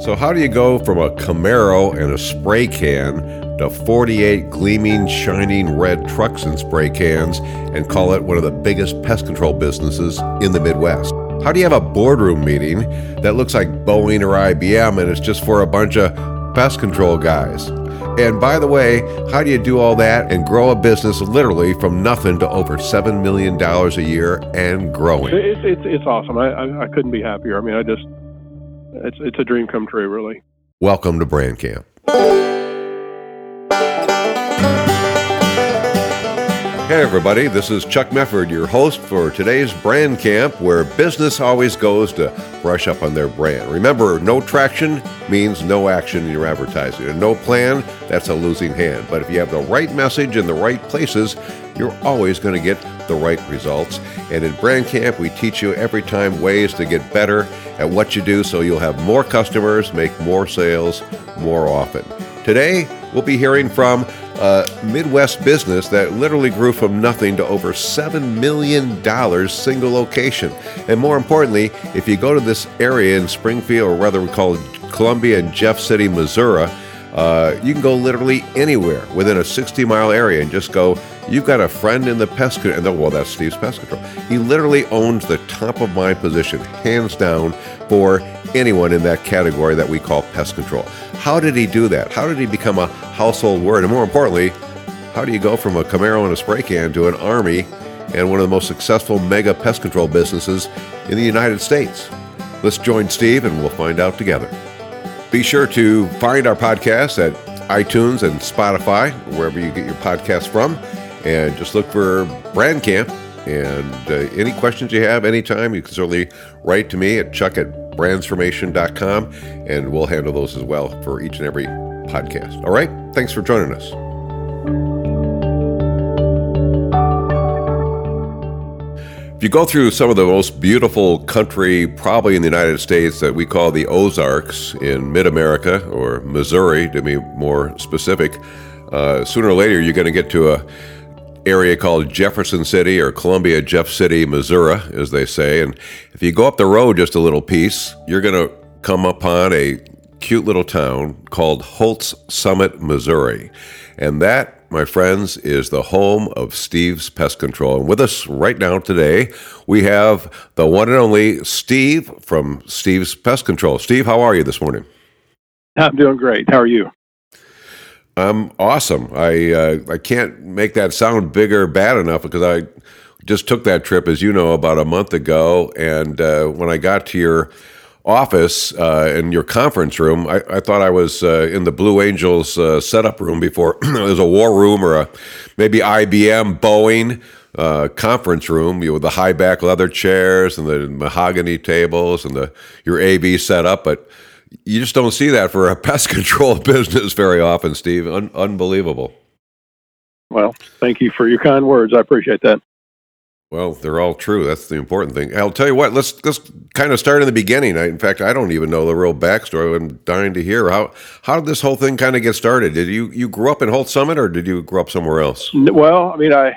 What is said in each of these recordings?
So, how do you go from a Camaro and a spray can to 48 gleaming, shining red trucks and spray cans and call it one of the biggest pest control businesses in the Midwest? How do you have a boardroom meeting that looks like Boeing or IBM and it's just for a bunch of pest control guys? And by the way, how do you do all that and grow a business literally from nothing to over $7 million a year and growing? It's, it's, it's awesome. I, I, I couldn't be happier. I mean, I just, it's, it's a dream come true, really. Welcome to Brand Camp. Hey, everybody, this is Chuck Mefford, your host for today's Brand Camp, where business always goes to brush up on their brand. Remember, no traction means no action in your advertising, and no plan, that's a losing hand. But if you have the right message in the right places, you're always going to get the right results. And in Brand Camp, we teach you every time ways to get better at what you do so you'll have more customers, make more sales more often. Today, we'll be hearing from a Midwest business that literally grew from nothing to over $7 million single location. And more importantly, if you go to this area in Springfield, or rather we call it Columbia and Jeff City, Missouri, uh, you can go literally anywhere within a 60 mile area and just go, you've got a friend in the pest control. And well, that's Steve's Pest Control. He literally owns the top of my position, hands down, for anyone in that category that we call pest control. How did he do that? How did he become a household word? And more importantly, how do you go from a Camaro and a spray can to an army and one of the most successful mega pest control businesses in the United States? Let's join Steve and we'll find out together. Be sure to find our podcast at iTunes and Spotify, wherever you get your podcast from, and just look for Brand Camp. And uh, any questions you have anytime, you can certainly write to me at chuck at brandsformation.com, and we'll handle those as well for each and every podcast. All right? Thanks for joining us. If you go through some of the most beautiful country, probably in the United States, that we call the Ozarks in mid America, or Missouri to be more specific, uh, sooner or later you're going to get to a area called Jefferson City or Columbia Jeff City, Missouri, as they say. And if you go up the road just a little piece, you're going to come upon a cute little town called Holts Summit, Missouri. And that, my friends, is the home of Steve's Pest Control. And with us right now today, we have the one and only Steve from Steve's Pest Control. Steve, how are you this morning? I'm doing great. How are you? I'm awesome. I uh, I can't make that sound big or bad enough because I just took that trip, as you know, about a month ago. And uh, when I got to your office uh, in your conference room, I, I thought I was uh, in the Blue Angels uh, setup room before it was a war room or a maybe IBM, Boeing. Uh, conference room you know, with the high back leather chairs and the mahogany tables and the your AV setup, but you just don't see that for a pest control business very often, Steve. Un- unbelievable. Well, thank you for your kind words. I appreciate that. Well, they're all true. That's the important thing. I'll tell you what. Let's let's kind of start in the beginning. I, in fact, I don't even know the real backstory. I'm dying to hear how how did this whole thing kind of get started? Did you you grew up in Holts Summit, or did you grow up somewhere else? Well, I mean, I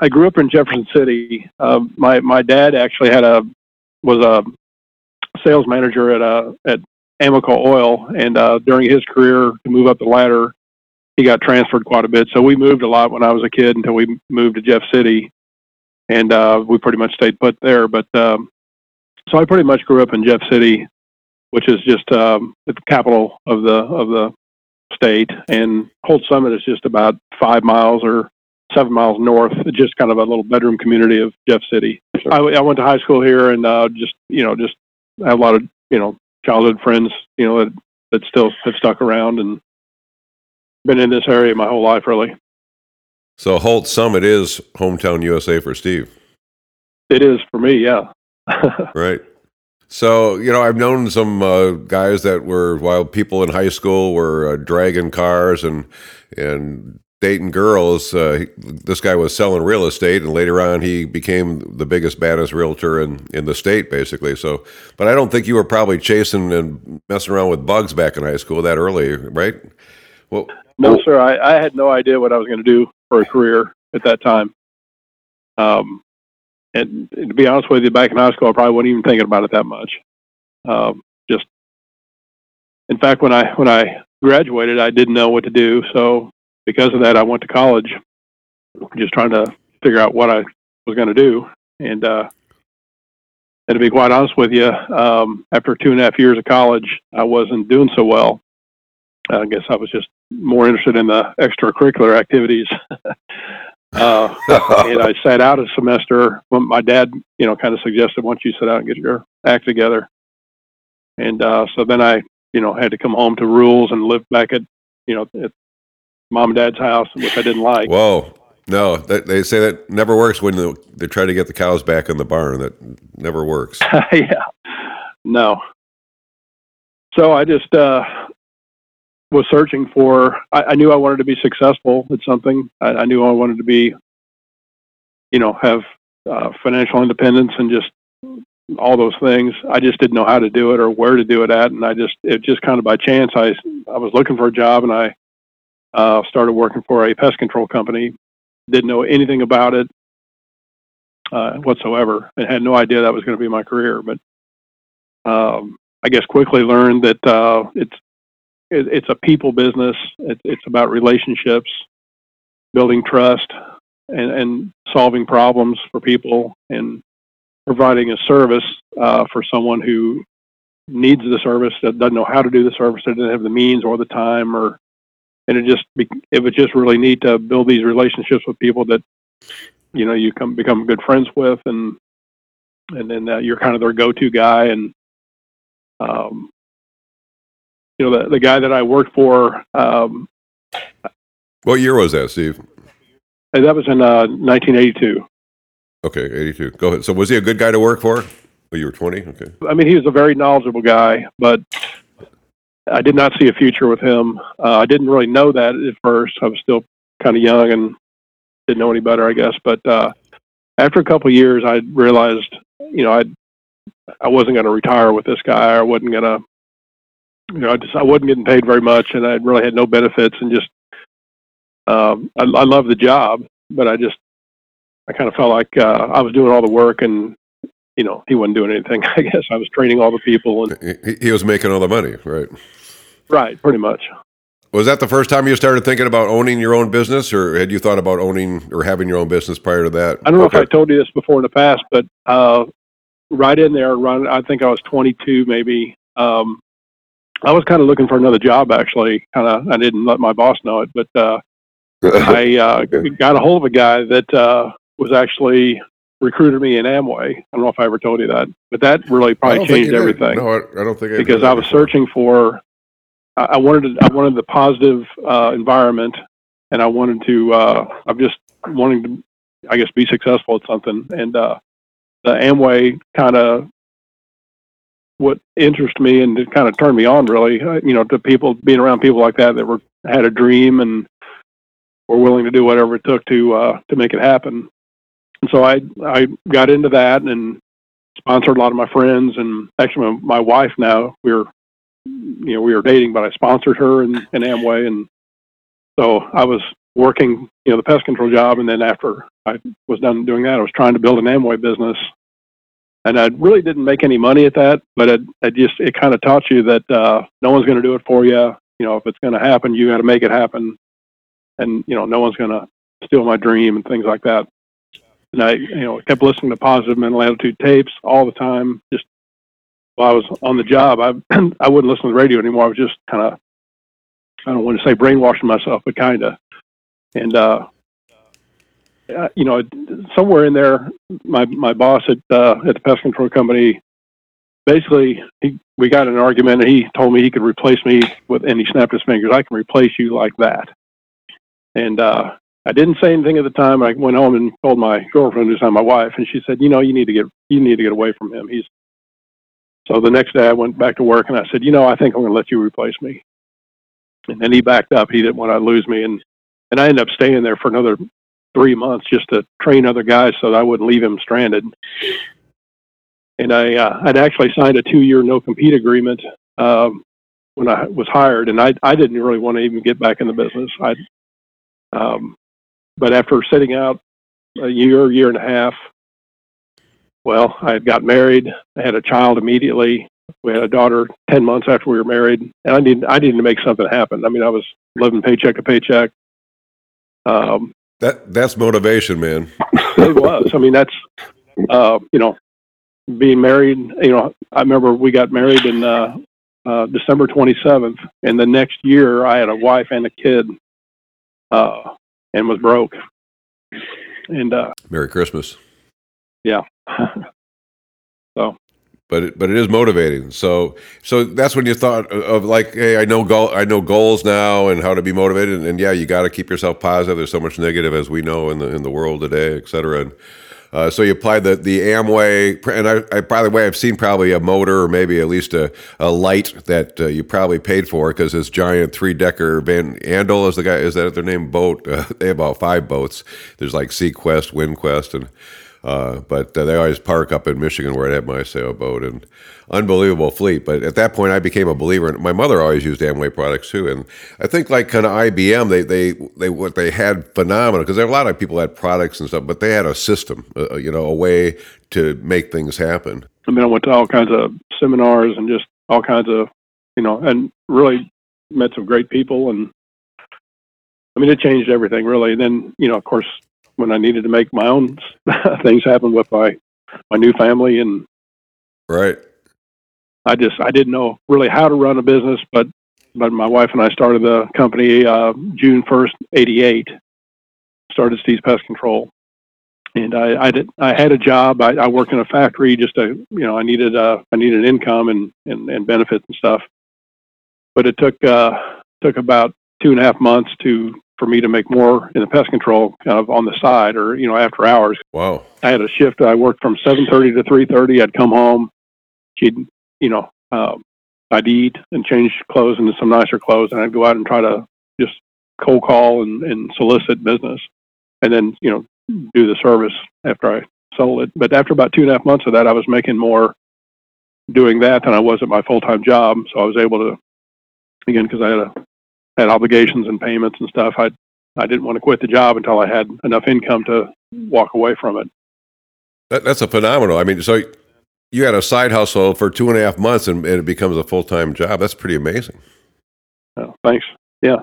I grew up in Jefferson City. Uh, my my dad actually had a was a sales manager at uh, at Amoco Oil, and uh, during his career to move up the ladder, he got transferred quite a bit. So we moved a lot when I was a kid until we moved to Jeff City, and uh, we pretty much stayed put there. But um, so I pretty much grew up in Jeff City, which is just um, the capital of the of the state, and Holts Summit is just about five miles or seven miles north, just kind of a little bedroom community of Jeff City. Sure. I, I went to high school here, and uh, just you know, just have a lot of you know childhood friends, you know, that, that still have stuck around and been in this area my whole life, really. So Holts Summit is hometown USA for Steve. It is for me, yeah. right. So you know, I've known some uh, guys that were while people in high school were uh, dragging cars and and dating girls. Uh, this guy was selling real estate, and later on, he became the biggest, baddest realtor in in the state, basically. So, but I don't think you were probably chasing and messing around with bugs back in high school that early, right? Well, no, sir. I, I had no idea what I was going to do for a career at that time. Um, and, and to be honest with you, back in high school, I probably wasn't even thinking about it that much. Um, just in fact, when I when I graduated, I didn't know what to do. So because of that, I went to college, just trying to figure out what I was going to do. And uh, and to be quite honest with you, um, after two and a half years of college, I wasn't doing so well. I guess I was just more interested in the extracurricular activities. uh, and I sat out a semester. When my dad, you know, kind of suggested, "Once you sit out and get your act together." And uh, so then I, you know, had to come home to rules and live back at, you know, at mom and dad's house, which I didn't like. Whoa. No, that, they say that never works when the, they try to get the cows back in the barn. That never works. yeah, no. So I just uh, was searching for. I, I, knew I wanted to be successful at something. I, I knew I wanted to be, you know, have uh, financial independence and just all those things. I just didn't know how to do it or where to do it at, and I just it just kind of by chance. I I was looking for a job and I uh, started working for a pest control company didn't know anything about it uh, whatsoever, and had no idea that was going to be my career. But um, I guess quickly learned that uh, it's it, it's a people business. It, it's about relationships, building trust, and, and solving problems for people, and providing a service uh, for someone who needs the service that doesn't know how to do the service, that doesn't have the means or the time or and it just it was just really neat to build these relationships with people that you know you come become good friends with and and then uh, you're kind of their go-to guy and um, you know the the guy that I worked for um, what year was that Steve? That was in uh, 1982 okay 82 go ahead. So was he a good guy to work for Oh, you were 20 okay. I mean he was a very knowledgeable guy but I did not see a future with him. Uh, I didn't really know that at first. I was still kind of young and didn't know any better, I guess. But uh, after a couple of years, I realized, you know, I I wasn't going to retire with this guy. I wasn't going to, you know, I just I wasn't getting paid very much, and I really had no benefits, and just um, I, I love the job, but I just I kind of felt like uh, I was doing all the work and you know, he wasn't doing anything. I guess I was training all the people, and he, he was making all the money, right? Right, pretty much. Was that the first time you started thinking about owning your own business, or had you thought about owning or having your own business prior to that? I don't know okay. if I told you this before in the past, but uh, right in there, run. I think I was 22, maybe. Um, I was kind of looking for another job, actually. Kind of, I didn't let my boss know it, but uh, I uh, got a hold of a guy that uh, was actually recruited me in Amway. I don't know if I ever told you that, but that really probably changed everything. No, I, I, don't think I because I was searching for. I wanted to, I wanted the positive uh, environment, and I wanted to. Uh, I'm just wanting to, I guess, be successful at something, and uh, the Amway kind of what interested me and it kind of turned me on really uh, you know to people being around people like that that were had a dream and were willing to do whatever it took to uh to make it happen and so I I got into that and sponsored a lot of my friends and actually my, my wife now we were you know we were dating but I sponsored her in, in Amway. And so I was working you know the pest control job. And then after I was done doing that I was trying to build an Amway business. And I really didn't make any money at that but it, it just it kind of taught you that uh, no one's going to do it for you you know if it's going to happen you got to make it happen. And you know no one's going to steal my dream and things like that and I, you know, kept listening to positive mental attitude tapes all the time. Just while I was on the job, I I wouldn't listen to the radio anymore. I was just kind of, I don't want to say brainwashing myself, but kind of. And uh, uh, you know, somewhere in there, my my boss at uh, at the pest control company, basically, he we got in an argument, and he told me he could replace me with, and he snapped his fingers. I can replace you like that. And uh, I didn't say anything at the time. I went home and told my girlfriend, who's now my wife, and she said, "You know, you need to get you need to get away from him. He's." So the next day, I went back to work and I said, "You know, I think I'm going to let you replace me." And then he backed up. He didn't want to lose me, and and I ended up staying there for another three months just to train other guys so that I wouldn't leave him stranded. And I uh, I'd actually signed a two year no compete agreement um, when I was hired, and I I didn't really want to even get back in the business. I um, but after sitting out a year, year and a half, well, I had got married. I had a child immediately. we had a daughter ten months after we were married, and I needed I needed to make something happen. I mean, I was living paycheck to paycheck. Um, that that's motivation, man. it was. I mean, that's uh, you know, being married. You know, I remember we got married in uh, uh, December 27th, and the next year I had a wife and a kid, uh, and was broke. And uh, Merry Christmas. Yeah. so but it, but it is motivating. So so that's when you thought of like, hey, I know goal, I know goals now and how to be motivated. And, and yeah, you got to keep yourself positive. There's so much negative as we know in the in the world today, et cetera. And uh, so you apply the the Amway, and I, I, by the way, I've seen probably a motor or maybe at least a, a light that uh, you probably paid for because this giant three decker Van Andel is the guy. Is that their name? Boat. Uh, they have about five boats. There's like SeaQuest, WindQuest, and uh, but uh, they always park up in Michigan where I had my sailboat and unbelievable fleet. But at that point, I became a believer. And my mother always used Amway products too. And I think like kind of IBM, they they they what they had phenomenal because there are a lot of people had products and stuff, but they had a system, uh, uh, you know, a way to make things happen. I mean, I went to all kinds of seminars and just all kinds of, you know, and really met some great people and. I mean, it changed everything really. And then, you know, of course, when I needed to make my own things happen with my my new family and right. I just I didn't know really how to run a business, but but my wife and I started the company uh, June first, eighty eight. Started Steve's Pest Control, and I I did I had a job. I, I worked in a factory just to you know I needed uh I needed income and and, and benefits and stuff. But it took uh took about two and a half months to for me to make more in the pest control kind of on the side or you know after hours. Wow. I had a shift. I worked from 7:30 to 3:30. I'd come home. She'd you know uh, I'd eat and change clothes into some nicer clothes, and I'd go out and try to just cold call and, and solicit business, and then you know do the service after I sold it. But after about two and a half months of that, I was making more doing that than I was at my full time job. So I was able to again because I had a had obligations and payments and stuff. I I didn't want to quit the job until I had enough income to walk away from it. That, that's a phenomenal. I mean, so you had a side hustle for two and a half months, and, and it becomes a full time job. That's pretty amazing. Oh, thanks. Yeah.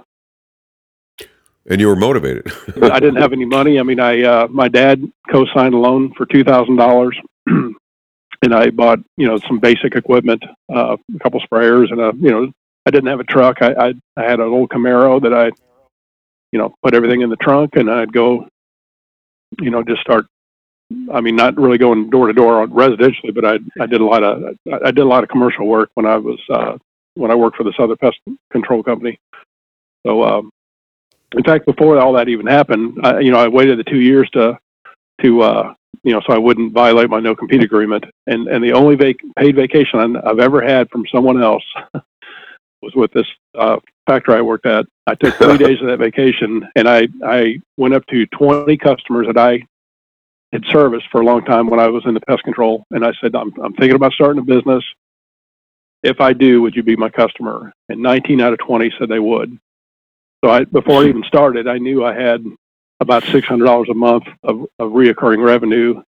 And you were motivated. I didn't have any money. I mean, I uh, my dad co-signed a loan for two thousand dollars, and I bought you know some basic equipment, uh, a couple sprayers, and a you know I didn't have a truck. I, I I had an old Camaro that I, you know, put everything in the trunk, and I'd go, you know, just start. I mean, not really going door to door residentially, but I I did a lot of I I did a lot of commercial work when I was uh, when I worked for this other pest control company. So, um, in fact, before all that even happened, I, you know, I waited the two years to to uh, you know, so I wouldn't violate my no compete agreement. And and the only vac- paid vacation I've ever had from someone else was with this uh, factory I worked at. I took three days of that vacation, and I I went up to 20 customers that I had serviced for a long time when I was in the pest control, and I said, I'm I'm thinking about starting a business. If I do, would you be my customer? And 19 out of 20 said they would. So I, before I even started, I knew I had about $600 a month of, of reoccurring revenue.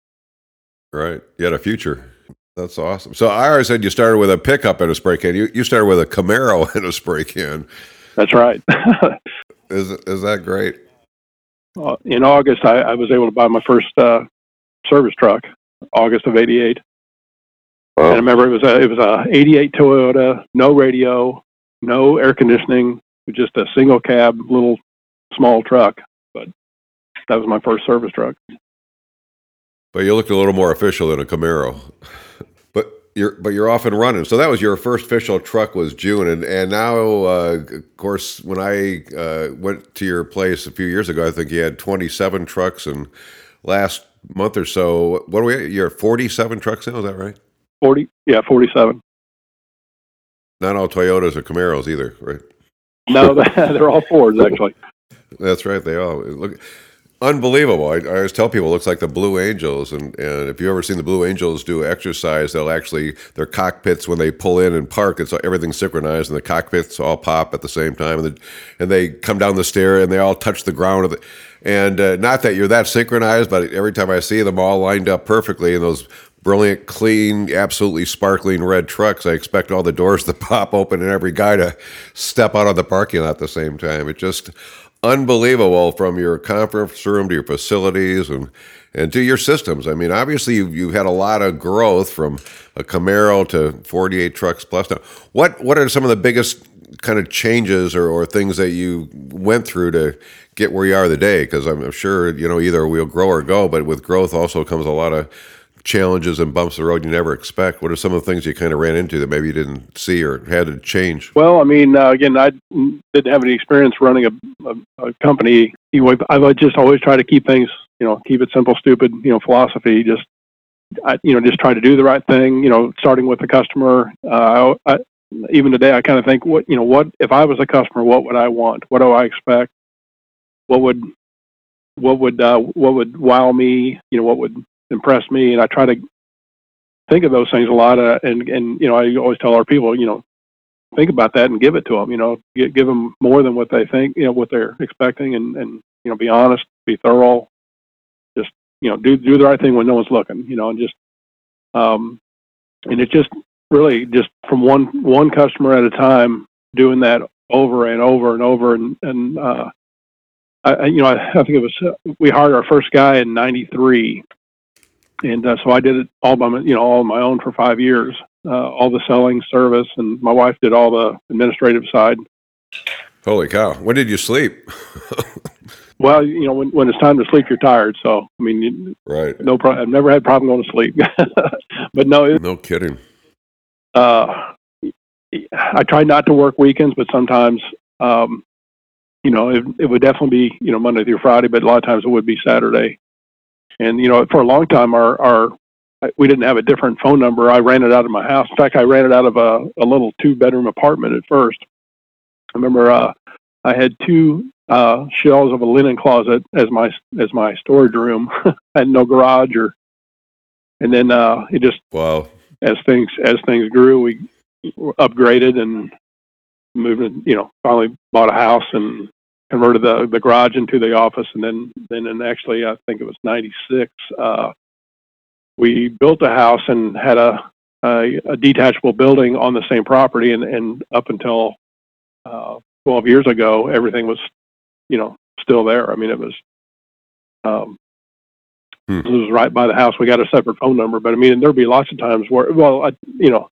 Right. You had a future. That's awesome. So I always said you started with a pickup and a spray can. You you started with a Camaro and a spray can. That's right. is is that great? Uh, in August, I, I, was able to buy my first uh, service truck. August of '88. Wow. And I remember it was a it was a '88 Toyota, no radio, no air conditioning, just a single cab, little small truck. But that was my first service truck. But you looked a little more official than a Camaro. You're, but you're off and running. So that was your first official truck was June, and and now, uh, of course, when I uh, went to your place a few years ago, I think you had 27 trucks, and last month or so, what are we? You're 47 trucks now, is that right? 40, yeah, 47. Not all Toyotas or Camaros either, right? No, they're all Fords actually. That's right. They all look unbelievable. I, I, always tell people it looks like the Blue Angels, and, and if you've ever seen the Blue Angels do exercise, they'll actually their cockpits when they pull in and park, it's everything's synchronized, and the cockpits all pop at the same time, and, the, and they come down the stair and they all touch the ground of the, and uh, not that you're that synchronized, but every time I see them all lined up perfectly, in those brilliant, clean, absolutely sparkling red trucks, I expect all the doors to pop open and every guy to step out of the parking lot at the same time. It just unbelievable from your conference room to your facilities and and to your systems. I mean, obviously you've, you've had a lot of growth from a Camaro to 48 trucks plus now. What what are some of the biggest kind of changes or, or things that you went through to get where you are today? Because I'm sure you know either we'll grow or go, but with growth also comes a lot of challenges and bumps the road you never expect. What are some of the things you kind of ran into that maybe you didn't see or had to change? Well, I mean, uh, again, I didn't have any experience running a, a, a company. I've just always try to keep things, you know, keep it simple, stupid, you know, philosophy. Just, I, you know, just try to do the right thing. You know, starting with the customer. Uh, I, even today, I kind of think, what, you know, what if I was a customer, what would I want? What do I expect? What would, what would, uh, what would wow me? You know, what would impressed me, and I try to think of those things a lot. Uh, and and you know, I always tell our people, you know, think about that and give it to them. You know, give, give them more than what they think, you know, what they're expecting, and and you know, be honest, be thorough. Just you know, do do the right thing when no one's looking. You know, and just um, and it just really just from one one customer at a time, doing that over and over and over, and and uh, I, you know, I, I think it was uh, we hired our first guy in '93, and uh, so I did it all by my, you know all on my own for five years, uh, all the selling, service, and my wife did all the administrative side. Holy cow! When did you sleep? well, you know when when it's time to sleep, you're tired. So I mean, right? No problem. I've never had problem going to sleep, but no, it, no kidding. Uh, I try not to work weekends, but sometimes, um, you know, it, it would definitely be you know Monday through Friday, but a lot of times it would be Saturday. And you know, for a long time, our our we didn't have a different phone number. I ran it out of my house. In fact, I ran it out of a, a little two bedroom apartment at first. I remember uh, I had two uh, shelves of a linen closet as my as my storage room. I had no garage or, and then uh, it just wow. As things as things grew, we upgraded and moved. You know, finally bought a house and converted the the garage into the office, and then then and actually I think it was '96. Uh, we built a house and had a, a, a detachable building on the same property, and and up until uh, 12 years ago, everything was you know still there. I mean, it was. Um, hmm. It was right by the house. We got a separate phone number, but I mean, there'd be lots of times where, well, I, you know,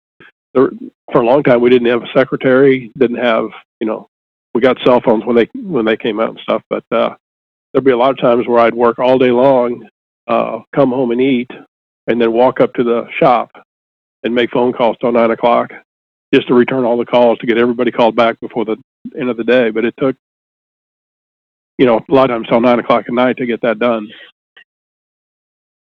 there, for a long time we didn't have a secretary, didn't have, you know, we got cell phones when they when they came out and stuff. But uh, there'd be a lot of times where I'd work all day long, uh, come home and eat, and then walk up to the shop and make phone calls till nine o'clock, just to return all the calls to get everybody called back before the end of the day. But it took, you know, a lot of times till nine o'clock at night to get that done.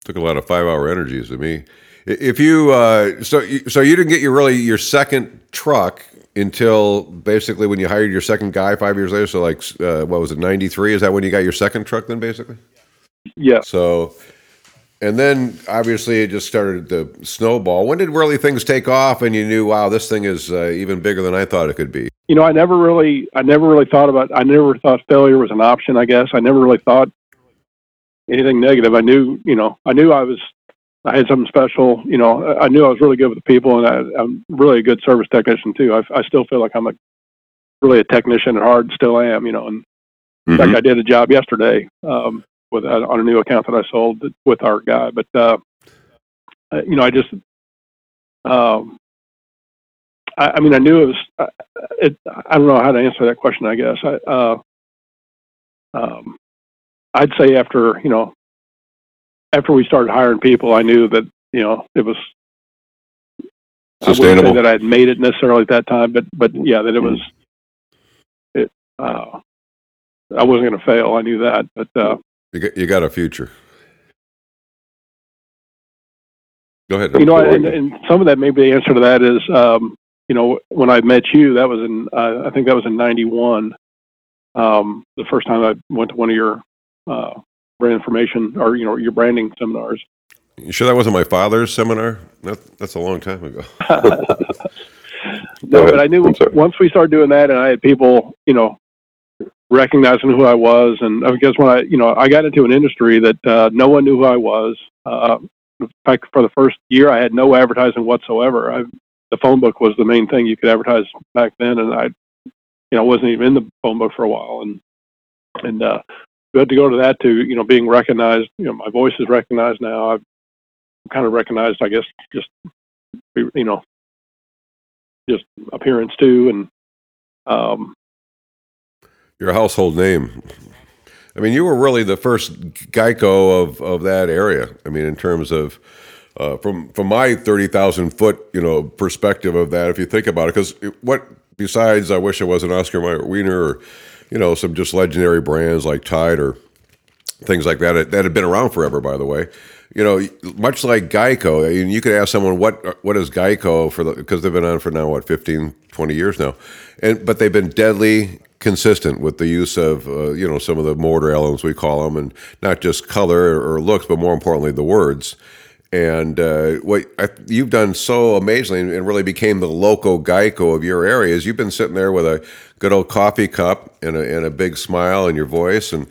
Took a lot of five-hour energies to me. If you uh, so you, so you didn't get your really your second truck until basically when you hired your second guy five years later. So like, uh, what was it, ninety three? Is that when you got your second truck? Then basically. Yeah. So, and then obviously it just started to snowball. When did really things take off, and you knew, wow, this thing is uh, even bigger than I thought it could be? You know, I never really, I never really thought about. I never thought failure was an option. I guess I never really thought anything negative. I knew, you know, I knew I was I had something special. You know, I knew I was really good with the people, and I, am really a good service technician too. I, I still feel like I'm a really a technician at heart, still am. You know, and mm-hmm. in fact, mm-hmm. I did a job yesterday um, with uh, on a new account that I sold with our guy. But uh, you know, I just, um, I, I mean, I knew it was. Uh, it, I don't know how to answer that question. I guess I, uh, um, I'd say after you know after we started hiring people, I knew that you know it was sustainable. I wouldn't say that I had made it necessarily at that time, but but yeah, that it was. It. Uh, I wasn't going to fail. I knew that, but uh, you got, you got a future. Go ahead. You know, and, and, some of that maybe the answer to that is, um, you know, when I met you, that was in uh, I think that was in '91. Um, the first time I went to one of your uh, brand information or you know your branding seminars. You sure that wasn't my father's seminar? That, that's a long time ago. no, but I knew once we started doing that, and I had people, you know, recognizing who I was, and I guess when I, you know, I got into an industry that uh, no one knew who I was. Uh, In fact, for the first year, I had no advertising whatsoever. I, the phone book was the main thing you could advertise back then, and I, you know, wasn't even in the phone book for a while, and and uh, had to go to that to you know being recognized. You know, my voice is recognized now. I've kind of recognized, I guess, just you know, just appearance too, and um, your household name. I mean, you were really the first Geico of, of that area. I mean, in terms of uh, from from my thirty thousand foot you know perspective of that, if you think about it, because what besides, I wish I was an Oscar Mayer Wiener or you know some just legendary brands like Tide or things like that that had been around forever. By the way, you know, much like Geico, you could ask someone what what is Geico for the because they've been on for now what 15, 20 years now, and but they've been deadly consistent with the use of uh, you know some of the mortar elements we call them, and not just color or looks, but more importantly the words. And uh, what I, you've done so amazingly and really became the local Geico of your area is you've been sitting there with a good old coffee cup and a, and a big smile in your voice and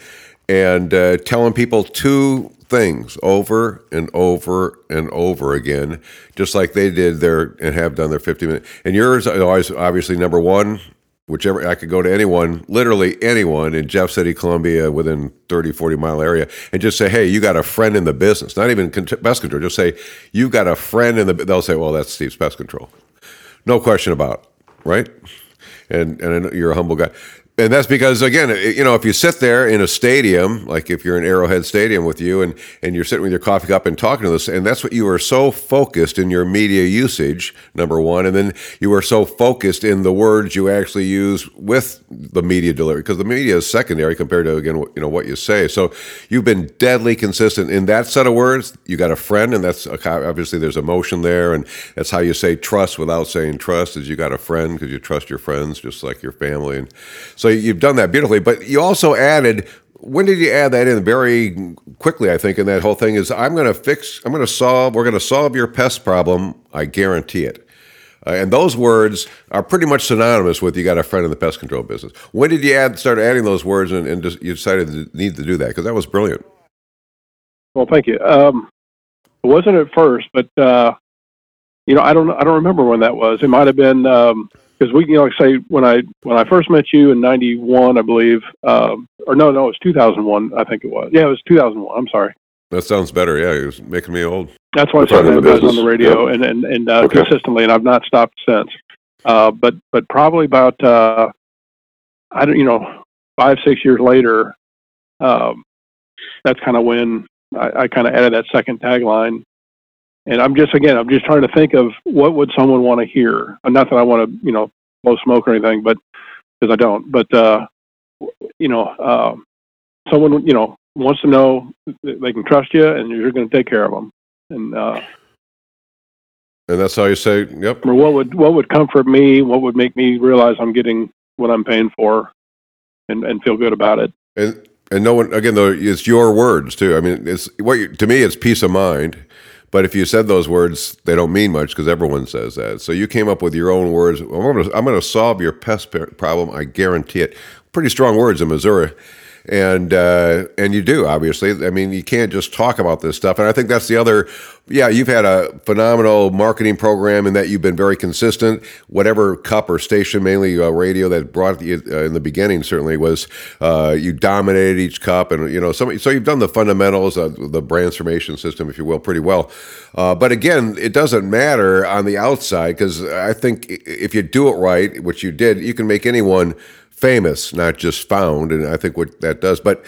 and uh, telling people two things over and over and over again, just like they did their and have done their 50 minutes. And yours is always obviously number one, whichever I could go to anyone, literally anyone in Jeff City, Columbia, within 30, 40 mile area, and just say, hey, you got a friend in the business, not even pest control, just say, you've got a friend in the, they'll say, well, that's Steve's pest control. No question about it, right? And, and I know you're a humble guy and that's because again you know if you sit there in a stadium like if you're in arrowhead stadium with you and and you're sitting with your coffee cup and talking to this and that's what you are so focused in your media usage number one and then you are so focused in the words you actually use with the media delivery because the media is secondary compared to again you know what you say. So you've been deadly consistent in that set of words. You got a friend and that's obviously there's emotion there and that's how you say trust without saying trust is you got a friend because you trust your friends just like your family. And so so you've done that beautifully, but you also added. When did you add that in? Very quickly, I think. In that whole thing is, I'm going to fix. I'm going to solve. We're going to solve your pest problem. I guarantee it. Uh, and those words are pretty much synonymous with you got a friend in the pest control business. When did you add, start adding those words and, and you decided to need to do that? Because that was brilliant. Well, thank you. Um, it wasn't at first, but uh, you know, I don't, I don't remember when that was. It might have been um, because we, you know, like say when I when I first met you in '91, I believe, um, or no, no, it was 2001, I think it was. Yeah, it was 2001. I'm sorry. That sounds better. Yeah, it was making me old. That's why I started on the radio and and and uh, okay. consistently, and I've not stopped since. Uh, but but probably about uh, I don't you know five six years later, um, that's kind of when I, I kind of added that second tagline and I'm just again, I'm just trying to think of what would someone want to hear. Not that I want to, you know, blow smoke or anything, but because I don't. But uh, you know, uh, someone you know wants to know they can trust you and you're going to take care of them. And uh, and that's how you say, "Yep." Or what would what would comfort me? What would make me realize I'm getting what I'm paying for, and and feel good about it. And and no one again though it's your words too. I mean, it's what you, to me it's peace of mind but if you said those words, they don't mean much because everyone says that. So you came up with your own words. I'm going to solve your pest problem. I guarantee it. Pretty strong words in Missouri and uh, and you do obviously. I mean, you can't just talk about this stuff. And I think that's the other. Yeah, you've had a phenomenal marketing program in that you've been very consistent. Whatever cup or station, mainly uh, radio, that brought you uh, in the beginning certainly was uh, you dominated each cup, and you know so so you've done the fundamentals, of the brand formation system, if you will, pretty well. Uh, but again, it doesn't matter on the outside because I think if you do it right, which you did, you can make anyone famous, not just found. And I think what that does, but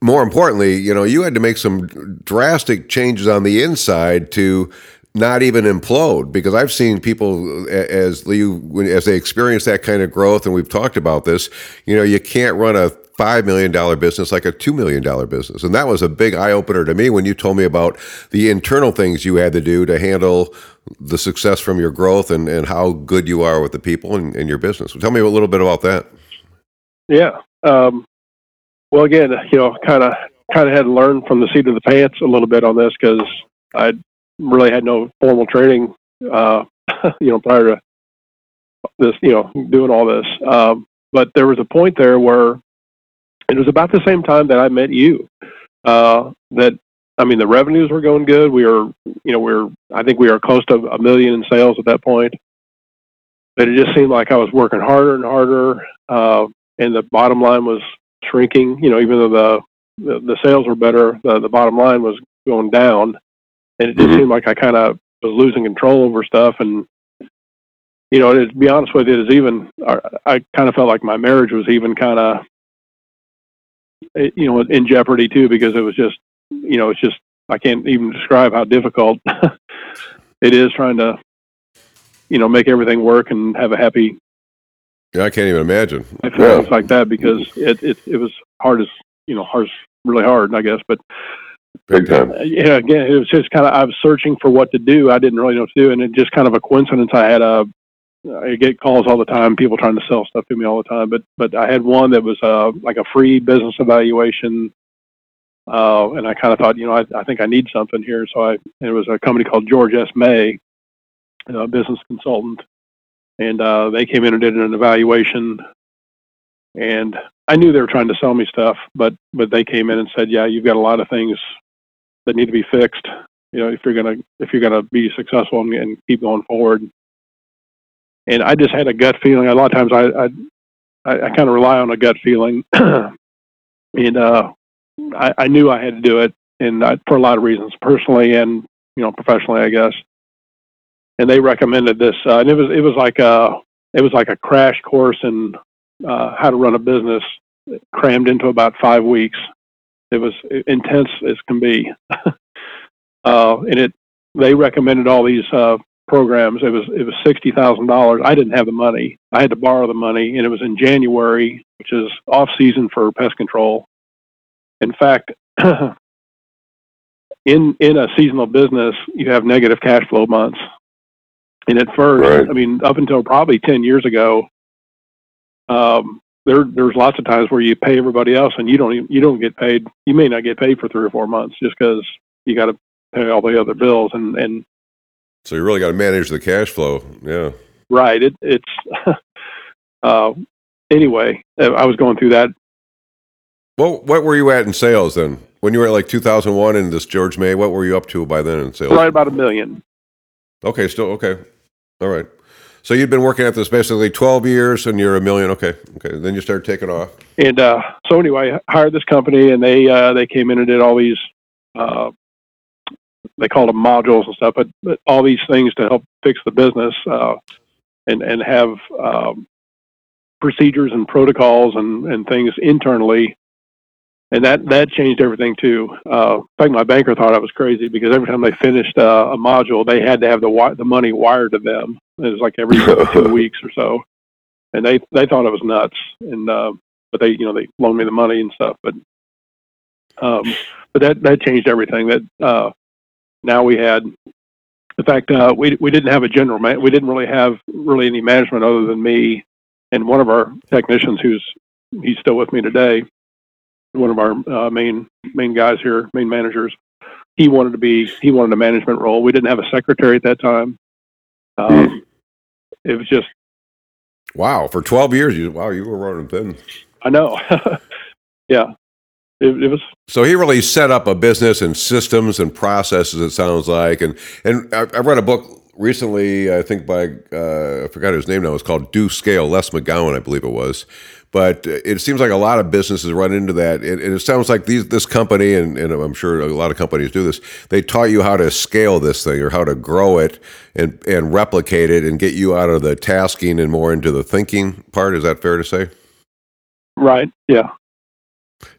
more importantly, you know, you had to make some drastic changes on the inside to not even implode because I've seen people as you as they experience that kind of growth, and we've talked about this. You know, you can't run a five million dollar business like a two million dollar business, and that was a big eye opener to me when you told me about the internal things you had to do to handle the success from your growth and, and how good you are with the people and, in your business. Tell me a little bit about that. Yeah. Um, well, again, you know, kind of kind of had to learn from the seat of the pants a little bit on this because I really had no formal training, uh, you know, prior to this, you know, doing all this. Um, but there was a point there where it was about the same time that I met you uh, that I mean, the revenues were going good. We were, you know, we are I think we were close to a million in sales at that point. But it just seemed like I was working harder and harder, uh, and the bottom line was shrinking. You know, even though the the, the sales were better, the, the bottom line was going down, and it just mm-hmm. seemed like I kind of was losing control over stuff. And you know, to be honest with you, it is even I, I kind of felt like my marriage was even kind of you know in jeopardy too because it was just you know it's just I can't even describe how difficult it is trying to you know make everything work and have a happy yeah, I can't even imagine. I felt yeah. like that because it, it it was hard as you know hard really hard, I guess. But big time. Uh, yeah, again, it was just kind of I was searching for what to do. I didn't really know what to do, and it just kind of a coincidence. I had a I get calls all the time, people trying to sell stuff to me all the time. But but I had one that was uh, like a free business evaluation, uh, and I kind of thought, you know, I, I think I need something here. So I it was a company called George S. May, a business consultant, and uh, they came in and did an evaluation. And I knew they were trying to sell me stuff, but but they came in and said, yeah, you've got a lot of things that need to be fixed. You know, if you're gonna if you're gonna be successful and, and keep going forward and I just had a gut feeling. A lot of times I I, I kind of rely on a gut feeling, and uh, I, I knew I had to do it, and I, for a lot of reasons, personally and you know professionally, I guess. And they recommended this, uh, and it was it was like a it was like a crash course in uh, how to run a business, crammed into about five weeks. It was intense as can be, uh, and it they recommended all these uh, programs. It was it was sixty thousand dollars. I didn't have the money. I had to borrow the money, and it was in January, which is off season for pest control. In fact, in in a seasonal business, you have negative cash flow months. And at first, right. I mean, up until probably ten years ago, um, there there's lots of times where you pay everybody else and you don't even, you don't get paid. You may not get paid for three or four months just because you got to pay all the other bills and and so you really got to manage the cash flow. Yeah. Right. It, it's uh, anyway. Uh, I was going through that. Well, what were you at in sales then? When you were at like 2001 in this George May, what were you up to by then in sales? Right about a million. Okay, still okay. All right. So you'd been working at this basically 12 years, and you're a million. Okay, okay. Then you started taking off. And uh, so anyway, I hired this company, and they uh, they came in and did all these uh, they called them modules and stuff, but, but all these things to help fix the business uh, and and have um, procedures and protocols and, and things internally, and that that changed everything too. Uh, in fact, my banker thought I was crazy because every time they finished uh, a module, they had to have the the money wired to them. It was like every two weeks or so, and they they thought it was nuts. And uh, but they you know they loaned me the money and stuff, but um, but that that changed everything. That uh, now we had, in fact, uh, we we didn't have a general man. We didn't really have really any management other than me and one of our technicians who's he's still with me today. One of our uh, main main guys here, main managers. He wanted to be he wanted a management role. We didn't have a secretary at that time. Um, hmm. it was just wow for twelve years. You wow you were running thin. I know. yeah, it, it, was so he really set up a business and systems and processes it sounds like and and i, I read a book recently i think by uh, i forgot his name now it's called do scale Les McKeown i believe it was but it seems like a lot of businesses run into that. And it, sounds like these this company and, and i'm sure a lot of companies do this they taught you how to scale this thing or how to grow it and and replicate it and get you out of the tasking and more into the thinking part. Is that fair to say? Right. Yeah.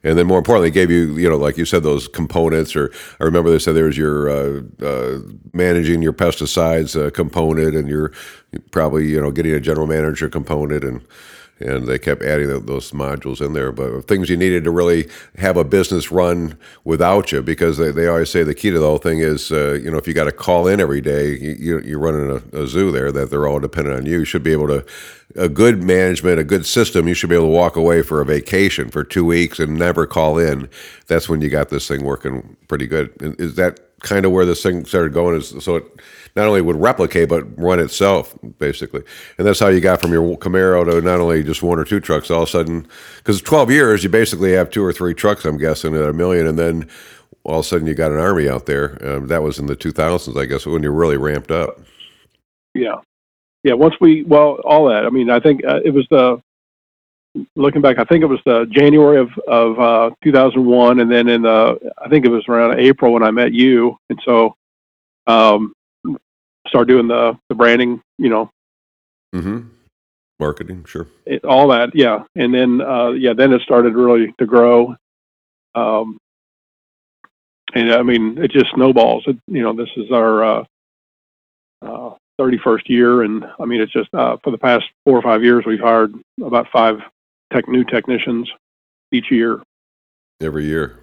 And then more importantly, gave you, you know, like you said, those components. Or I remember they said there was your uh, uh, managing your pesticides uh, component, and you're probably, you know, getting a general manager component, and and they kept adding those modules in there. But things you needed to really have a business run without you, because they, they always say the key to the whole thing is, uh, you know, if you got to call in every day, you, you're running a, a, zoo there that they're all dependent on you. You should be able to, a good management, a good system, you should be able to walk away for a vacation for two weeks and never call in. That's when you got this thing working pretty good. Is that kind of where this thing started going. Is so it not only would replicate but run itself basically, and that's how you got from your Camaro to not only just one or two trucks. All of a sudden, because 12 years, you basically have two or three trucks. I'm guessing at a million, and then all of a sudden you got an army out there. Um, that was in the 2000s, I guess, when you really ramped up. Yeah, yeah. Once we well, all that. I mean, I think uh, it was the looking back. I think it was the January of of uh, 2001, and then in the I think it was around April when I met you, and so um, start doing the the branding. You know, mm-hmm. marketing, sure, it, all that. Yeah, and then uh, yeah, then it started really to grow. Um, and I mean, it just snowballs. It, you know, this is our uh, uh, 31st year, and I mean, it's just uh, for the past four or five years, we've hired about five tech new technicians each year. Every year.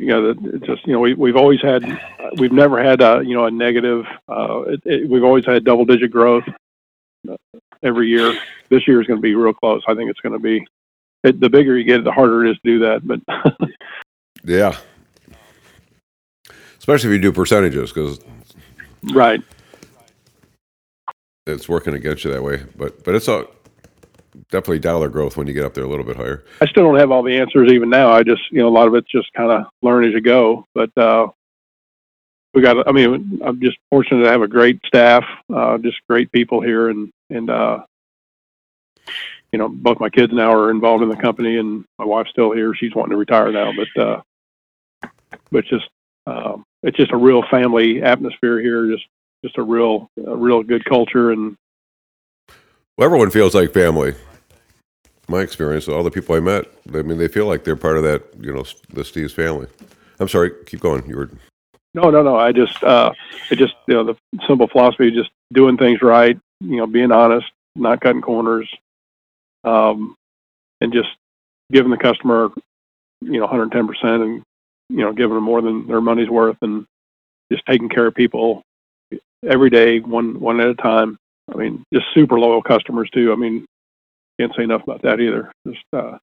Yeah, it just you know we we've always had we've never had a you know a negative. Uh, it, it, we've always had double digit growth uh, every year. This year is going to be real close. I think it's going to be. It, the bigger you get, the harder it is to do that. But yeah, especially if you do percentages, because right, it's working against you that way. But but it's a definitely dollar growth when you get up there a little bit higher. I still don't have all the answers even now. I just, you know, a lot of it's just kind of learn as you go. But uh, we got, I mean, I'm just fortunate to have a great staff, uh, just great people here, and and uh, you know, both my kids now are involved in the company, and my wife's still here. She's wanting to retire now, but uh, but just um, it's just a real family atmosphere here. Just just a real a real good culture and well, everyone feels like family. My experience, all the people I met, I mean, they feel like they're part of that, you know, the Steve's family. I'm sorry, keep going. You were. No, no, no. I just, uh, it just, you know, the simple philosophy, of just doing things right, you know, being honest, not cutting corners, um, and just giving the customer, you know, 110% and, you know, giving them more than their money's worth and just taking care of people every day, one, one at a time. I mean, just super loyal customers too. I mean, can't say enough about that either. Just, uh,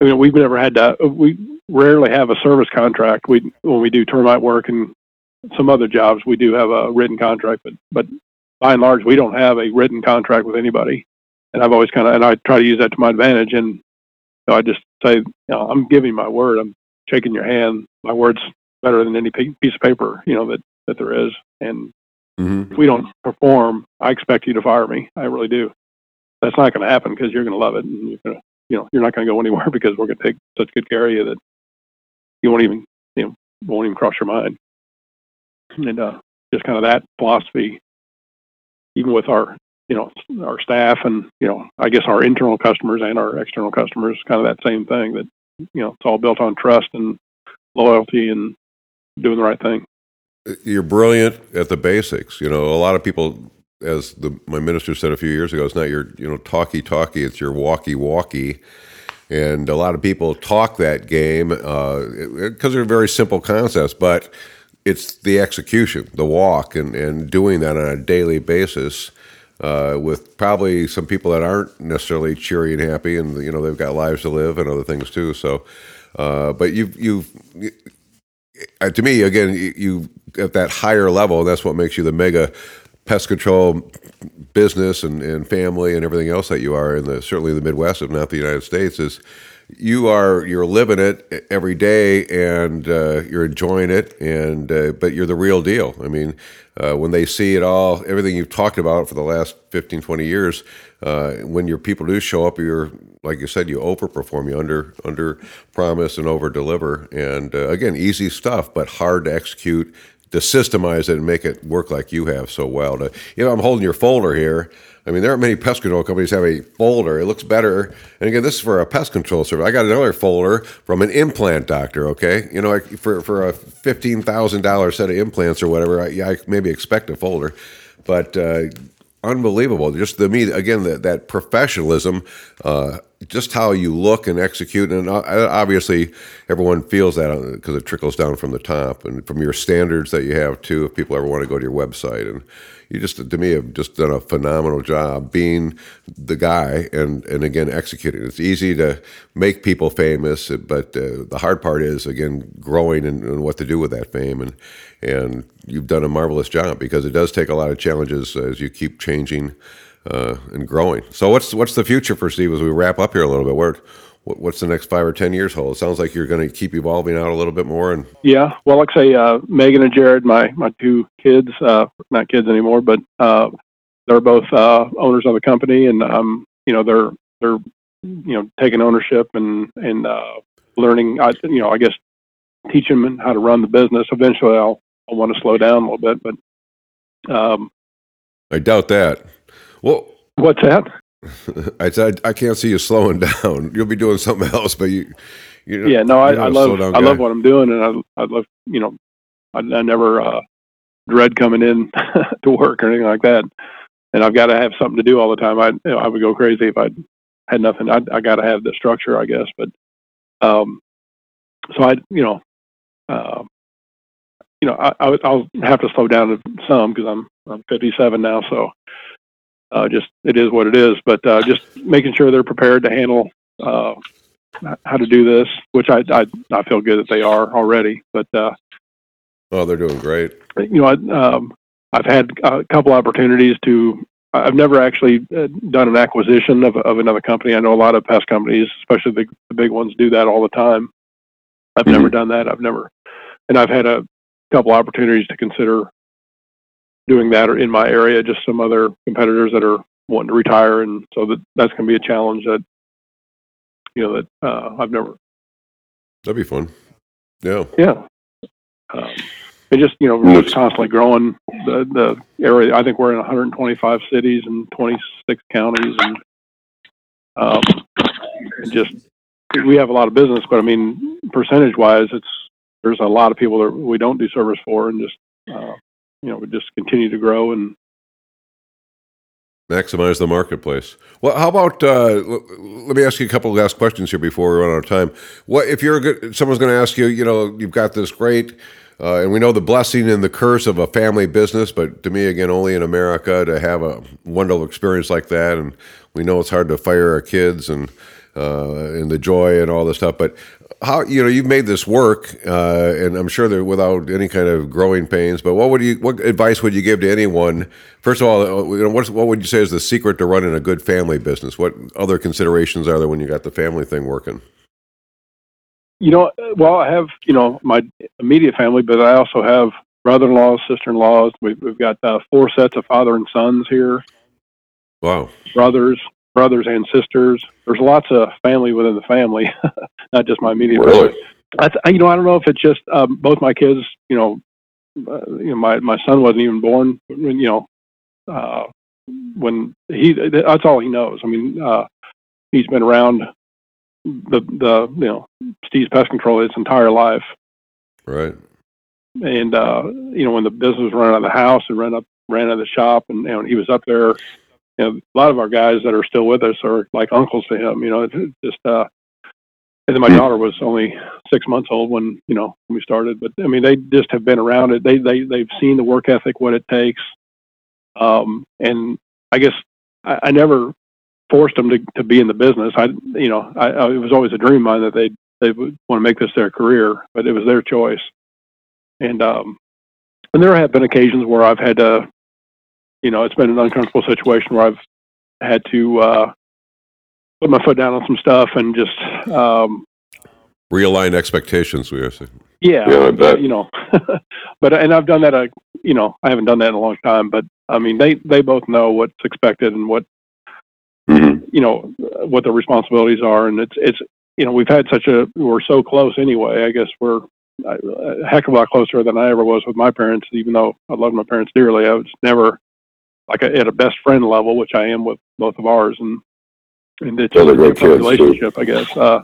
I mean, we've never had to. We rarely have a service contract. We when we do termite work and some other jobs, we do have a written contract, but but by and large, we don't have a written contract with anybody. And I've always kind of and I try to use that to my advantage. And so I just say, you know, I'm giving my word. I'm shaking your hand. My word's better than any piece of paper, you know, that that there is. And Mm-hmm. If we don't perform, I expect you to fire me. I really do. That's not going to happen because you're going to love it, and you're going to, you know, you're not going to go anywhere because we're going to take such good care of you that you won't even, you know, won't even cross your mind. And uh, just kind of that philosophy, even with our, you know, our staff and you know, I guess our internal customers and our external customers, kind of that same thing. That you know, it's all built on trust and loyalty and doing the right thing you're brilliant at the basics. You know, a lot of people, as the my minister said a few years ago, it's not your you know talky talky, it's your walkie walkie. And a lot of people talk that game because uh, they're very simple concepts, but it's the execution, the walk, and, and doing that on a daily basis. Uh, with probably some people that aren't necessarily cheery and happy, and you know they've got lives to live and other things too. So, uh, but you've you've uh, to me again you, you at that higher level, that's what makes you the mega pest control business and, and family and everything else that you are in the certainly the Midwest, if not the United States, is you are you're living it every day and uh, you're enjoying it and uh, but you're the real deal. I mean uh, when they see it all everything you've talked about for the last 15 20 years uh, when your people do show up you're like you said you overperform you under under promise and over deliver. And uh, again easy stuff but hard to execute to systemize it and make it work like you have so well. To, you know, I'm holding your folder here. I mean, there aren't many pest control companies have a folder. It looks better. And again, this is for a pest control service. I got another folder from an implant doctor. Okay, you know, for for a fifteen thousand dollars set of implants or whatever, I, I maybe expect a folder, but uh, unbelievable. Just the me again that that professionalism. Uh, just how you look and execute, and uh, obviously everyone feels that because it trickles down from the top and from your standards that you have too. If people ever want to go to your website, and you just to me have just done a phenomenal job being the guy and and again executing. It's easy to make people famous, but uh, the hard part is again growing and, and what to do with that fame and and you've done a marvelous job because it does take a lot of challenges as you keep changing uh, and growing. So what's what's the future for Steve as we wrap up here a little bit? Where what's the next five or ten years hold? It sounds like you're going to keep evolving out a little bit more. And yeah, well, like I say, uh, Megan and Jared, my my two kids, uh, not kids anymore, but uh, they're both uh, owners of the company, and um, you know they're they're you know taking ownership and and uh, learning. I, you know, I guess teach them how to run the business. Eventually, I'll I'll want to slow down a little bit, but um, I doubt that. Well, what's that? I said I can't see you slowing down. You'll be doing something else, but you, you yeah, no, I, I love I love what I'm doing, and I I love you know, I, I never uh, dread coming in to work or anything like that, and I've got to have something to do all the time. I you know, I would go crazy if I had nothing. I I got to have the structure, I guess, but um, so I you know, uh, you know, I, I'll have to slow down to some because I'm I'm 57 now, so uh, just it is what it is. But uh, just making sure they're prepared to handle uh, how to do this, which I, I I feel good that they are already. But uh, oh, they're doing great. You know, I, um, I've had a couple opportunities to. I've never actually uh, done an acquisition of of another company. I know a lot of pest companies, especially the, the big ones, do that all the time. I've mm-hmm. never done that. I've never, and I've had a couple opportunities to consider doing that or in my area, just some other competitors that are wanting to retire, and so that that's going to be a challenge that you know that uh, I've never. That'd be fun. Yeah. Yeah. Um, and just you know, we're just constantly growing the the area. I think we're in 125 cities and 26 counties, and um, and just we have a lot of business. But I mean, percentage wise, it's there's a lot of people that we don't do service for, and just uh, you know, we just continue to grow and maximize the marketplace. Well, how about uh, let me ask you a couple of last questions here before we run out of time. What if you're good, someone's going to ask you? You know, you've got this great, uh, and we know the blessing and the curse of a family business, but to me, again, only in America to have a wonderful experience like that, and we know it's hard to fire our kids and uh, and the joy and all this stuff. But how you know you've made this work, uh, and I'm sure that without any kind of growing pains. But what would you what advice would you give to anyone? First of all, uh, you know, what, what would you say is the secret to running a good family business? What other considerations are there when you got the family thing working? You know, well, I have you know my immediate family, but I also have brother-in-laws, sister-in-laws. We've, we've got uh, four sets of father and sons here. Wow. Brothers, brothers and sisters. There's lots of family within the family, not just my immediate really? family. I, you know, I don't know if it's just um, both my kids. You know, uh, you know, my my son wasn't even born when you know uh, when he. That's all he knows. I mean, uh, he's been around the the you know Steve's Pest Control his entire life. Right. And uh, you know, when the business running out of the house and ran up ran out of the shop, and you know, he was up there you know, a lot of our guys that are still with us are like uncles to him. You know, it's just. uh and then my daughter was only six months old when you know when we started. But I mean, they just have been around it. They they they've seen the work ethic, what it takes. Um, and I guess I, I never forced them to to be in the business. I you know I, I it was always a dream of mine that they they would want to make this their career, but it was their choice. And um, and there have been occasions where I've had to you know, it's been an uncomfortable situation where I've had to uh, put my foot down on some stuff and just um, realign expectations. We are saying. Yeah, yeah I bet. you know, but and I've done that. Uh, you know, I haven't done that in a long time, but I mean, they they both know what's expected and what mm-hmm. you know what the responsibilities are, and it's it's you know we've had such a we're so close anyway. I guess we're a heck of a lot closer than I ever was with my parents. Even though I love my parents dearly, I was never like a, at a best friend level, which I am with both of ours, and and it's a good relationship, I guess. Uh,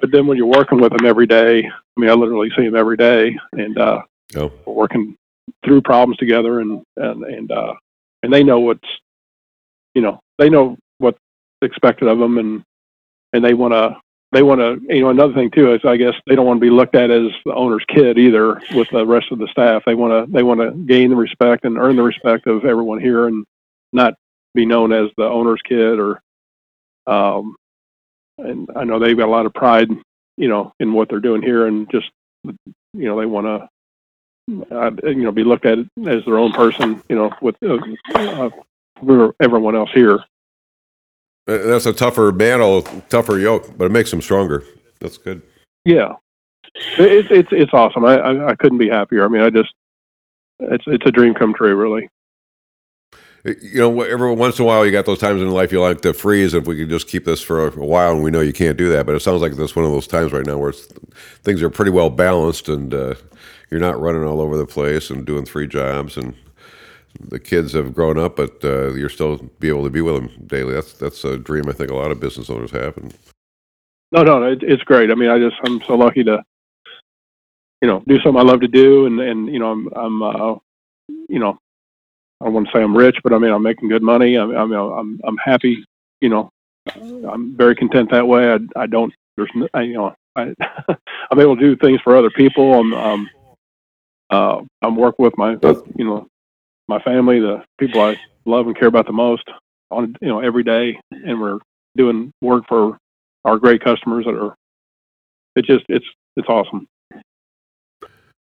but then when you're working with them every day, I mean, I literally see them every day, and uh, oh. we're working through problems together, and and and uh, and they know what's, you know, they know what's expected of them, and and they want to they want to you know another thing too is I guess they don't want to be looked at as the owner's kid either with the rest of the staff. They want to they want to gain the respect and earn the respect of everyone here and not be known as the owner's kid or um and I know they've got a lot of pride you know in what they're doing here and just you know they want to uh, you know be looked at as their own person you know with uh, uh, everyone else here. That's a tougher battle, tougher yoke, but it makes them stronger. That's good. Yeah, it's it's it's awesome. I, I I couldn't be happier. I mean, I just it's it's a dream come true, really. You know, every once in a while, you got those times in life you like to freeze. If we could just keep this for a, a while, and we know you can't do that, but it sounds like this one of those times right now where it's, things are pretty well balanced, and uh, you're not running all over the place and doing three jobs, and the kids have grown up, but uh, you're still be able to be with them daily. That's that's a dream I think a lot of business owners have. And No, no, it, it's great. I mean, I just I'm so lucky to you know do something I love to do, and and you know I'm I'm uh, you know I don't want to say I'm rich, but I mean I'm making good money. I, I mean I'm I'm happy. You know, I'm very content that way. I I don't there's I, you know I I'm able to do things for other people. I'm um uh I'm working with my you know my family, the people I love and care about the most on you know every day, and we're doing work for our great customers that are. It just it's it's awesome.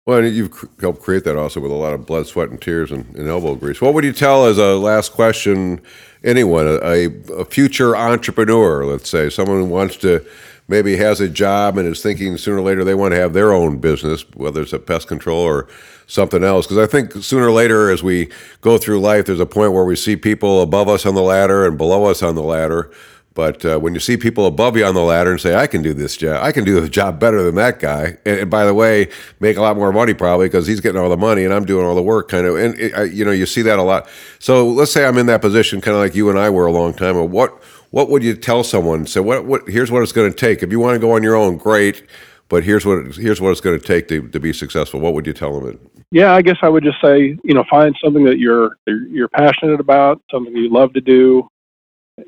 well, and you've helped create that also with a lot of blood, sweat, and tears and, and elbow grease. What would you tell as a last question anyone, a, a future entrepreneur, let's say, someone who wants to maybe has a job and is thinking sooner or later they want to have their own business, whether it's a pest control or something else? Because I think sooner or later, as we go through life, there's a point where we see people above us on the ladder and below us on the ladder. But uh, when you see people above you on the ladder and say, "I can do this job, I can do the job better than that guy," and, and by the way, make a lot more money probably because he's getting all the money and I'm doing all the work, kind of, and it, I, you know, you see that a lot. So let's say I'm in that position, kind of like you and I were a long time. What what would you tell someone? So what what here's what it's going to take. If you want to go on your own, great. But here's what here's what it's going to take to, to be successful. What would you tell them? Yeah, I guess I would just say you know find something that you're you're passionate about, something you love to do,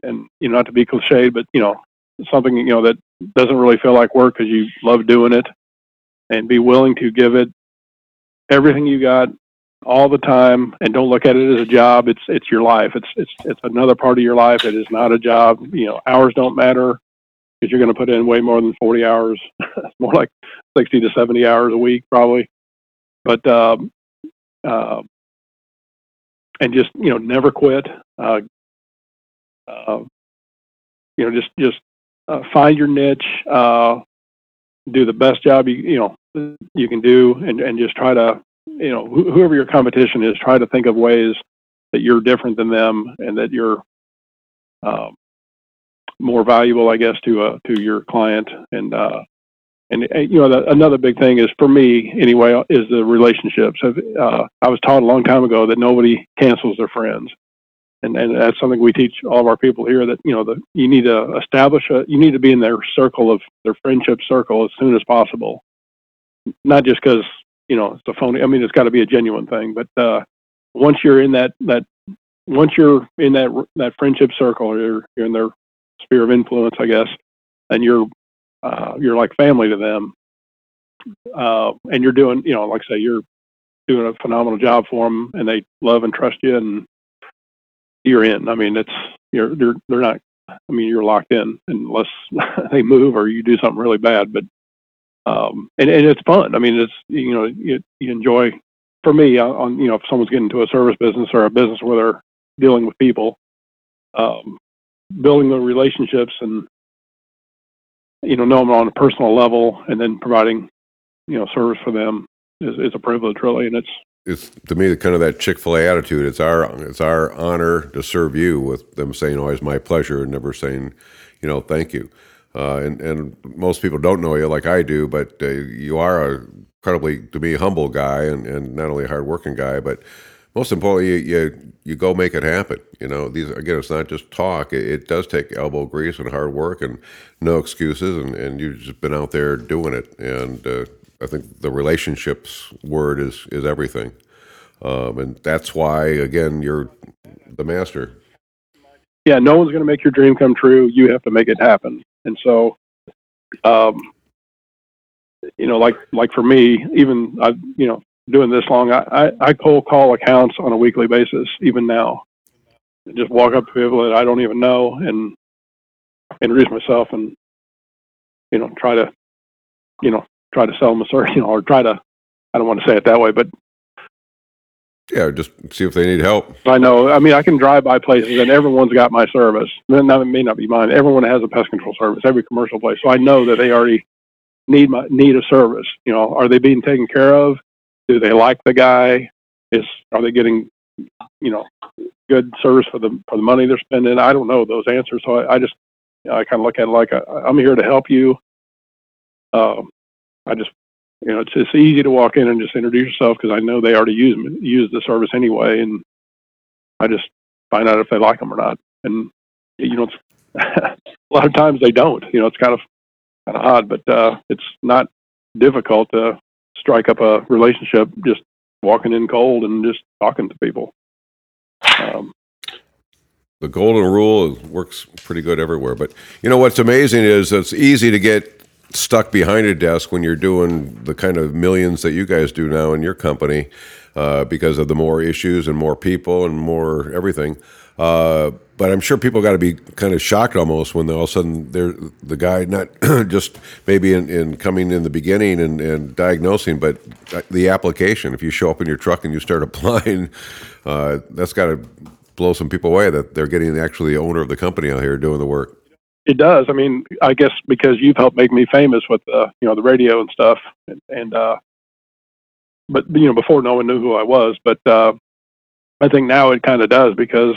and you know not to be cliched, but you know something you know that doesn't really feel like work because you love doing it, and be willing to give it everything you got all the time and don't look at it as a job. It's it's your life. It's it's it's another part of your life. It is not a job. You know hours don't matter because you're going to put in way more than 40 hours more like 60 to 70 hours a week probably. But um uh and just you know never quit. Uh uh you know just just uh, find your niche uh do the best job you you know you can do and and just try to you know wh- whoever your competition is try to think of ways that you're different than them and that you're um, more valuable i guess to uh to your client. And uh and you know the, another big thing is for me anyway is the relationships. Uh, i was taught a long time ago that nobody cancels their friends. And and that's something we teach all of our people here that you know that you need to establish a you need to be in their circle of their friendship circle as soon as possible. Not just because you know it's a phony i mean it's got to be a genuine thing but uh once you're in that that once you're in that that friendship circle or you're, you're in their sphere of influence i guess and you're uh you're like family to them uh and you're doing you know like I say you're doing a phenomenal job for them and they love and trust you and you're in. I mean it's you're they're they're not i mean you're locked in unless they move or you do something really bad but um and, and it's fun i mean it's you know you, you enjoy for me on on, you know if someone's getting into a service business or a business where they're dealing with people um building the relationships and you know know them on a personal level and then providing you know service for them is, is a privilege really and it's It's to me the kind of that Chick Fil A attitude. It's our it's our honor to serve you with them saying always my pleasure and never saying, you know, thank you. Uh, and and most people don't know you like I do, but uh, you are a incredibly to me humble guy and, and not only a hardworking guy, but most importantly, you, you you go make it happen. You know, these again, it's not just talk. It, it does take elbow grease and hard work and no excuses. And, and you've just been out there doing it. And uh, I think the relationships word is is everything. Um, and that's why again you're the master. yeah, no one's going to make your dream come true. You have to make it happen. And so, um, you know, like like for me, even I, you know, doing this long, I, I, I cold call accounts on a weekly basis, even now. Just walk up to people that I don't even know and introduce myself and you know try to you know try to sell them a service, you know, or try to I don't want to say it that way, but yeah, just see if they need help. I know. I mean, I can drive by places and everyone's got my service. Then that may not be mine. Everyone has a pest control service. Every commercial place, so I know that they already need my need a service. You know, are they being taken care of? Do they like the guy? Is are they getting you know good service for the for the money they're spending? I don't know those answers, so I, I just you know, I kind of look at it like i am here to help you. Um, I just you know, it's it's easy to walk in and just introduce yourself because I know they already use use the service anyway, and I just find out if they like them or not. And you know, a lot of times they don't. You know, it's kind of kind of odd, but uh, it's not difficult to strike up a relationship just walking in cold and just talking to people. Um, the golden rule works pretty good everywhere. But you know what's amazing is it's easy to get stuck behind a desk when you're doing the kind of millions that you guys do now in your company uh, because of the more issues and more people and more everything. Uh, but I'm sure people got to be kind of shocked almost when all of a sudden they're the guy not just maybe in, in, coming in the beginning and, and, diagnosing, but the application. If you show up in your truck and you start applying, uh, that's got to blow some people away that they're getting actually the owner of the company out here doing the work. It does. I mean, I guess because you've helped make me famous with the, uh, you know, the radio and stuff, and, and uh, but you know, before no one knew who I was. But uh, I think now it kind of does because,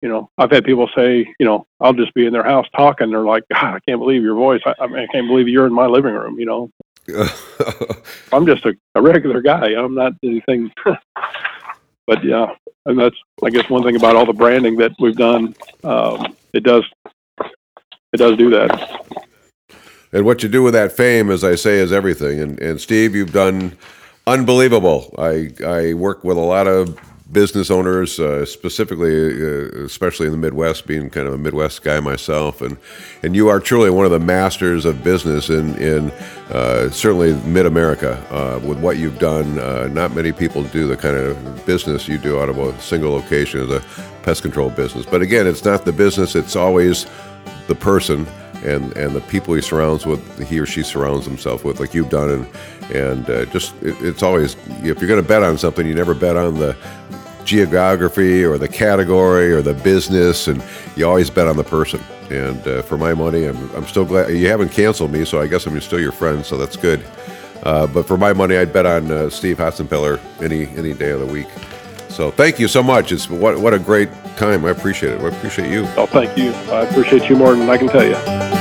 you know, I've had people say, you know, I'll just be in their house talking. They're like, God, I can't believe your voice. I, I, mean, I can't believe you're in my living room. You know, I'm just a, a regular guy. I'm not anything. but yeah, and that's I guess one thing about all the branding that we've done. Um, it does it does do that. And what you do with that fame, as I say, is everything. And, and Steve, you've done unbelievable. I I work with a lot of business owners, uh, specifically, uh, especially in the Midwest, being kind of a Midwest guy myself, and and you are truly one of the masters of business in in uh, certainly Mid America uh, with what you've done. Uh, not many people do the kind of business you do out of a single location as a pest control business. But again, it's not the business; it's always the person and and the people he surrounds with, he or she surrounds himself with, like you've done, and and uh, just it, it's always if you're going to bet on something, you never bet on the geography or the category or the business, and you always bet on the person. And uh, for my money, I'm, I'm still glad you haven't canceled me, so I guess I'm still your friend, so that's good. Uh, but for my money, I'd bet on uh, Steve Hotzenpiller any any day of the week. So thank you so much. It's what what a great time. I appreciate it. I appreciate you. Oh, thank you. I appreciate you more than I can tell you.